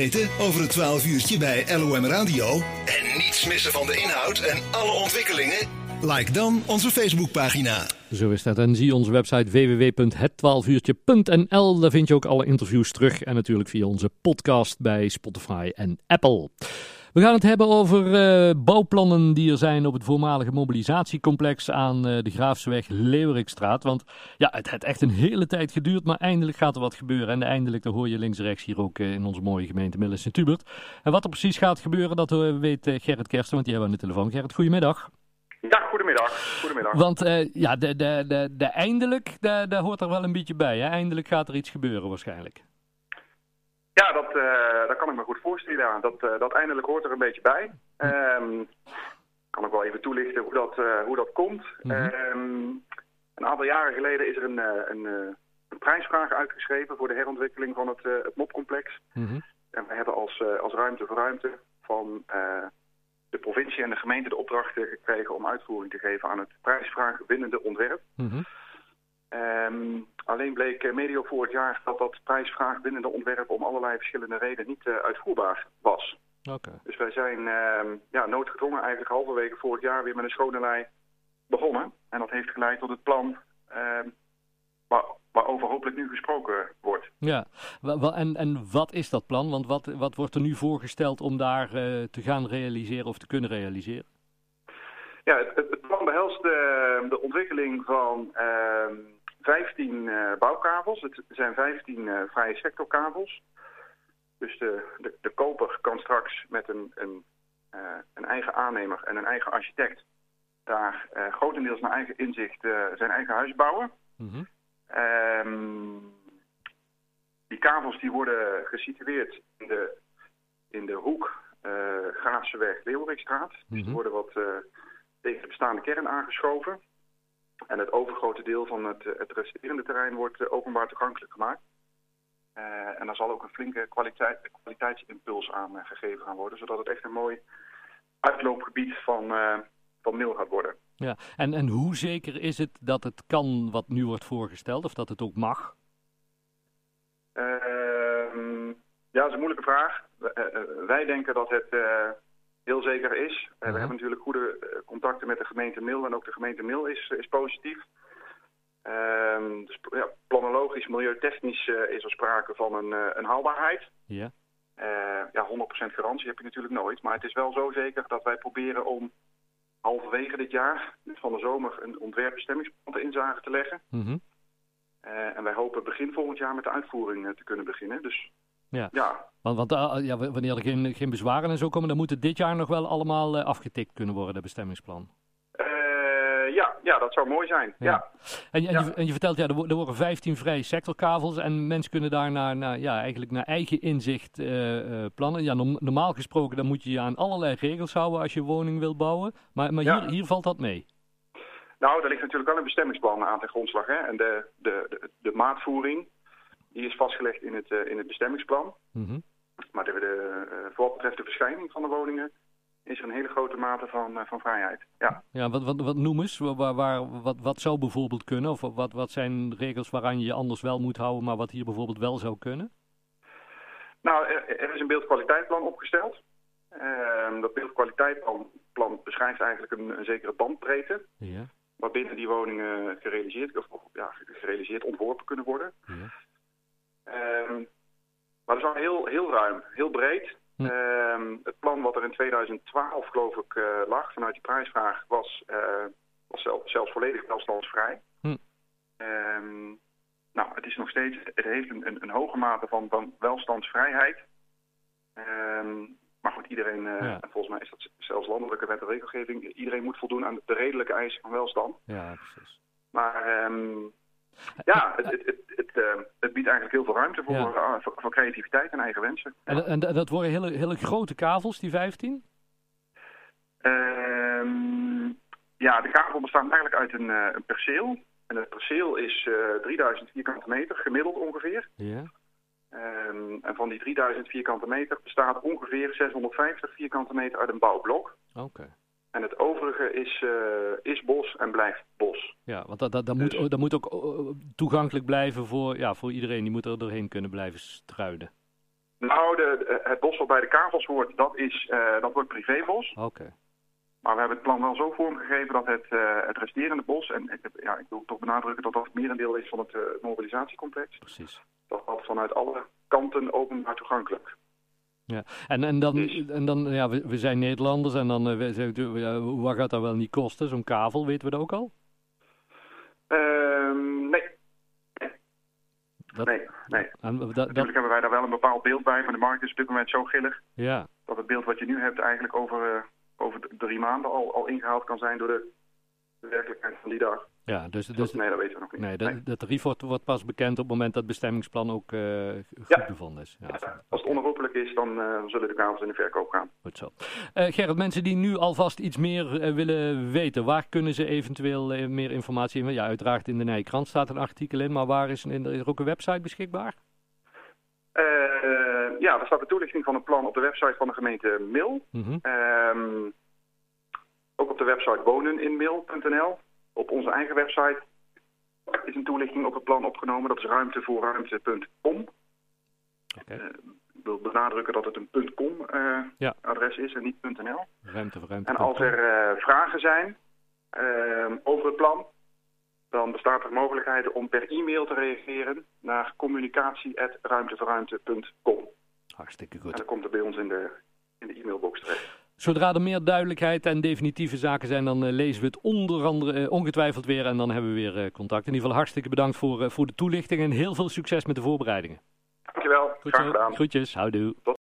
Weten over het 12 uurtje bij LOM Radio en niets missen van de inhoud en alle ontwikkelingen? Like dan onze Facebookpagina. Zo is dat. En zie onze website www.het12uurtje.nl. Daar vind je ook alle interviews terug. En natuurlijk via onze podcast bij Spotify en Apple. We gaan het hebben over uh, bouwplannen die er zijn op het voormalige mobilisatiecomplex aan uh, de Graafseweg Leeuwerikstraat. Want ja, het heeft echt een hele tijd geduurd, maar eindelijk gaat er wat gebeuren. En eindelijk, dat hoor je links-rechts hier ook uh, in onze mooie gemeente Millis en Tubert. En wat er precies gaat gebeuren, dat weet Gerrit Kersten, want die hebben we aan de telefoon. Gerrit, goedemiddag. Ja, goedemiddag. goedemiddag. Want ja, de, de, de, de eindelijk, daar hoort er wel een beetje bij. Hè? Eindelijk gaat er iets gebeuren waarschijnlijk. Ja, dat, uh, dat kan ik me goed voorstellen. Dat, uh, dat eindelijk hoort er een beetje bij. Um, kan ik wel even toelichten hoe dat, uh, hoe dat komt. Mm -hmm. um, een aantal jaren geleden is er een, een, een, prijsvraag uitgeschreven voor de herontwikkeling van het, het MOP-complex. Mm -hmm. En we hebben als, als ruimte voor ruimte van de provincie en de gemeente de opdracht gekregen om uitvoering te geven aan het prijsvraag winnende ontwerp. Mm -hmm. Um, alleen bleek medio vorig jaar dat dat prijsvraag binnen de ontwerp om allerlei verschillende redenen niet uh, uitvoerbaar was. Okay. Dus wij zijn uh, ja, noodgedwongen eigenlijk halverwege vorig jaar weer met een schone lei begonnen. En dat heeft geleid tot het plan uh, waar, waarover hopelijk nu gesproken wordt. Ja, en, en wat is dat plan? Want wat, wat wordt er nu voorgesteld om daar uh, te gaan realiseren of te kunnen realiseren? Ja, het, het plan behelst de ontwikkeling van 15 uh, bouwkavels. Het zijn 15 uh, vrije sectorkavels. Dus de, de, de, koper kan straks met een, een, uh, een, eigen aannemer en een eigen architect daar grotendeels naar eigen inzicht zijn eigen huis bouwen. Mm -hmm. um, die kavels die worden gesitueerd in de, in de hoek Graafseweg Leeuwerikstraat. Dus die Mhm. worden wat tegen de bestaande kern aangeschoven. En het overgrote deel van het, het resterende terrein wordt uh, openbaar toegankelijk gemaakt. Uh, en daar zal ook een flinke kwaliteit, kwaliteitsimpuls aan uh, gegeven gaan worden, zodat het echt een mooi uitloopgebied van, van Mil gaat worden. Ja, en, en hoe zeker is het dat het kan wat nu wordt voorgesteld, of dat het ook mag? Ehm, ja, dat is een moeilijke vraag. wij denken dat het heel zeker is. Uh, Mhm. We hebben natuurlijk goede uh, contacten met de gemeente Mil en ook de gemeente Mil is, is positief. Um, dus ja, planologisch, milieutechnisch uh, is er sprake van een, een haalbaarheid. Ja. ja, 100% garantie heb je natuurlijk nooit. Maar het is wel zo zeker dat wij proberen om halverwege dit jaar, van de zomer, een ontwerpbestemmingsplan te inzage te leggen. -hmm. en wij hopen begin volgend jaar met de uitvoering te kunnen beginnen. Dus ja. ja. Want, want uh, ja, wanneer er geen, geen bezwaren en zo komen, dan moet het dit jaar nog wel allemaal uh, afgetikt kunnen worden, het bestemmingsplan. Ja, ja, dat zou mooi zijn. Ja. ja. En, en, ja. Je, en, Je, vertelt, ja, er, worden 15 vrije sectorkavels en mensen kunnen daar naar, naar, ja, eigenlijk naar eigen inzicht plannen. Ja, no normaal gesproken dan moet je je aan allerlei regels houden als je woning wil bouwen, maar, maar hier, hier valt dat mee. Nou, er ligt natuurlijk wel een bestemmingsplan aan ten grondslag. Hè? En de, de, de, de maatvoering, die is vastgelegd in het, uh, in het bestemmingsplan. Mm -hmm. Maar de, de, uh, voor wat betreft de verschijning van de woningen is er een hele grote mate van, uh, van vrijheid. Ja, ja wat, wat, wat noem eens? Waar, waar, wat, wat zou bijvoorbeeld kunnen? Of wat, wat zijn regels waaraan je je anders wel moet houden, maar wat hier bijvoorbeeld wel zou kunnen? Nou, er, er is een beeldkwaliteitplan opgesteld. Uh, dat beeldkwaliteitplan plan beschrijft eigenlijk een, een zekere bandbreedte. Ja. Waarbinnen die woningen gerealiseerd, of, of ja, gerealiseerd ontworpen kunnen worden. Ja. Um, maar dat is wel heel, heel ruim, heel breed. Hm. Um, het plan wat er in 2012 geloof ik uh, lag vanuit die prijsvraag was, uh, was zelf, zelfs volledig welstandsvrij. Hm. Um, nou, het is nog steeds, het heeft een, een, een hoge mate van, van welstandsvrijheid. Um, maar goed, iedereen, uh, Ja. en volgens mij is dat zelfs landelijke wet en regelgeving, iedereen moet voldoen aan de redelijke eisen van welstand. Ja, precies. Maar ja, het, het, het, biedt eigenlijk heel veel ruimte voor, Ja. uh, voor, voor, creativiteit en eigen wensen. En, en dat worden hele, hele grote kavels, die 15? Um, ja, de kavel bestaat eigenlijk uit een, uh, een perceel. En het perceel is 3000 vierkante meter, gemiddeld ongeveer. Ja. Um, en van die 3000 vierkante meter bestaat ongeveer 650 vierkante meter uit een bouwblok. Oké. Okay. En het overige is, uh, is bos en blijft bos. Ja, want dat, dat, dat, dus... moet, dat moet ook toegankelijk blijven voor, ja, voor iedereen. Die moet er doorheen kunnen blijven struiden. Nou, de, het bos wat bij de kavels hoort, dat, is, uh, dat wordt privébos. Oké. Maar we hebben het plan wel zo vormgegeven dat het, uh, het resterende bos, en ik, ja, ik wil toch benadrukken dat dat het merendeel is van het mobilisatiecomplex. Precies. Dat dat vanuit alle kanten openbaar toegankelijk. Ja, en, en dan, en dan ja, we, we zijn Nederlanders en dan uh, we, wat gaat dat wel niet kosten, zo'n kavel, weten we dat ook al? Uh, nee. Dat, nee, nee. En, dat, Natuurlijk dat... hebben wij daar wel een bepaald beeld bij, maar de markt is op dit moment zo gillig. Ja. Dat het beeld wat je nu hebt eigenlijk over over drie maanden al, al ingehaald kan zijn door de, de werkelijkheid van die dag. Ja, dus, dus, nee, dat weten we nog niet. Nee, dat, dat tarief wordt, pas bekend op het moment dat het bestemmingsplan ook uh, goed ja. bevonden is. Ja, ja, als het onherroepelijk is, dan uh, zullen de kavels in de verkoop gaan. Goed zo. Uh, Gerrit, mensen die nu alvast iets meer willen weten, waar kunnen ze eventueel meer informatie in? Ja, uiteraard in de Nijkrant staat een artikel in, maar waar is, is er ook een website beschikbaar? ja, er staat de toelichting van het plan op de website van de gemeente Mil. Mm -hmm. um, ook op de website woneninmil.nl. Op onze eigen website is een toelichting op het plan opgenomen. Dat is ruimtevoorruimte.com. Okay. Uh, ik wil benadrukken dat het een .com uh, ja. adres is en niet .nl. Ruimte voor ruimte. En als er uh, vragen zijn over het plan, dan bestaat er mogelijkheid om per e-mail te reageren naar communicatie.ruimteverruimte.com. Hartstikke goed. En dan komt er bij ons in de, in de e-mailbox terecht. Zodra er meer duidelijkheid en definitieve zaken zijn, dan uh, lezen we het onder andere uh, ongetwijfeld weer en dan hebben we weer uh, contact. In ieder geval hartstikke bedankt voor, voor de toelichting en heel veel succes met de voorbereidingen. Dankjewel, Goed graag gedaan. Groetjes, houdoe.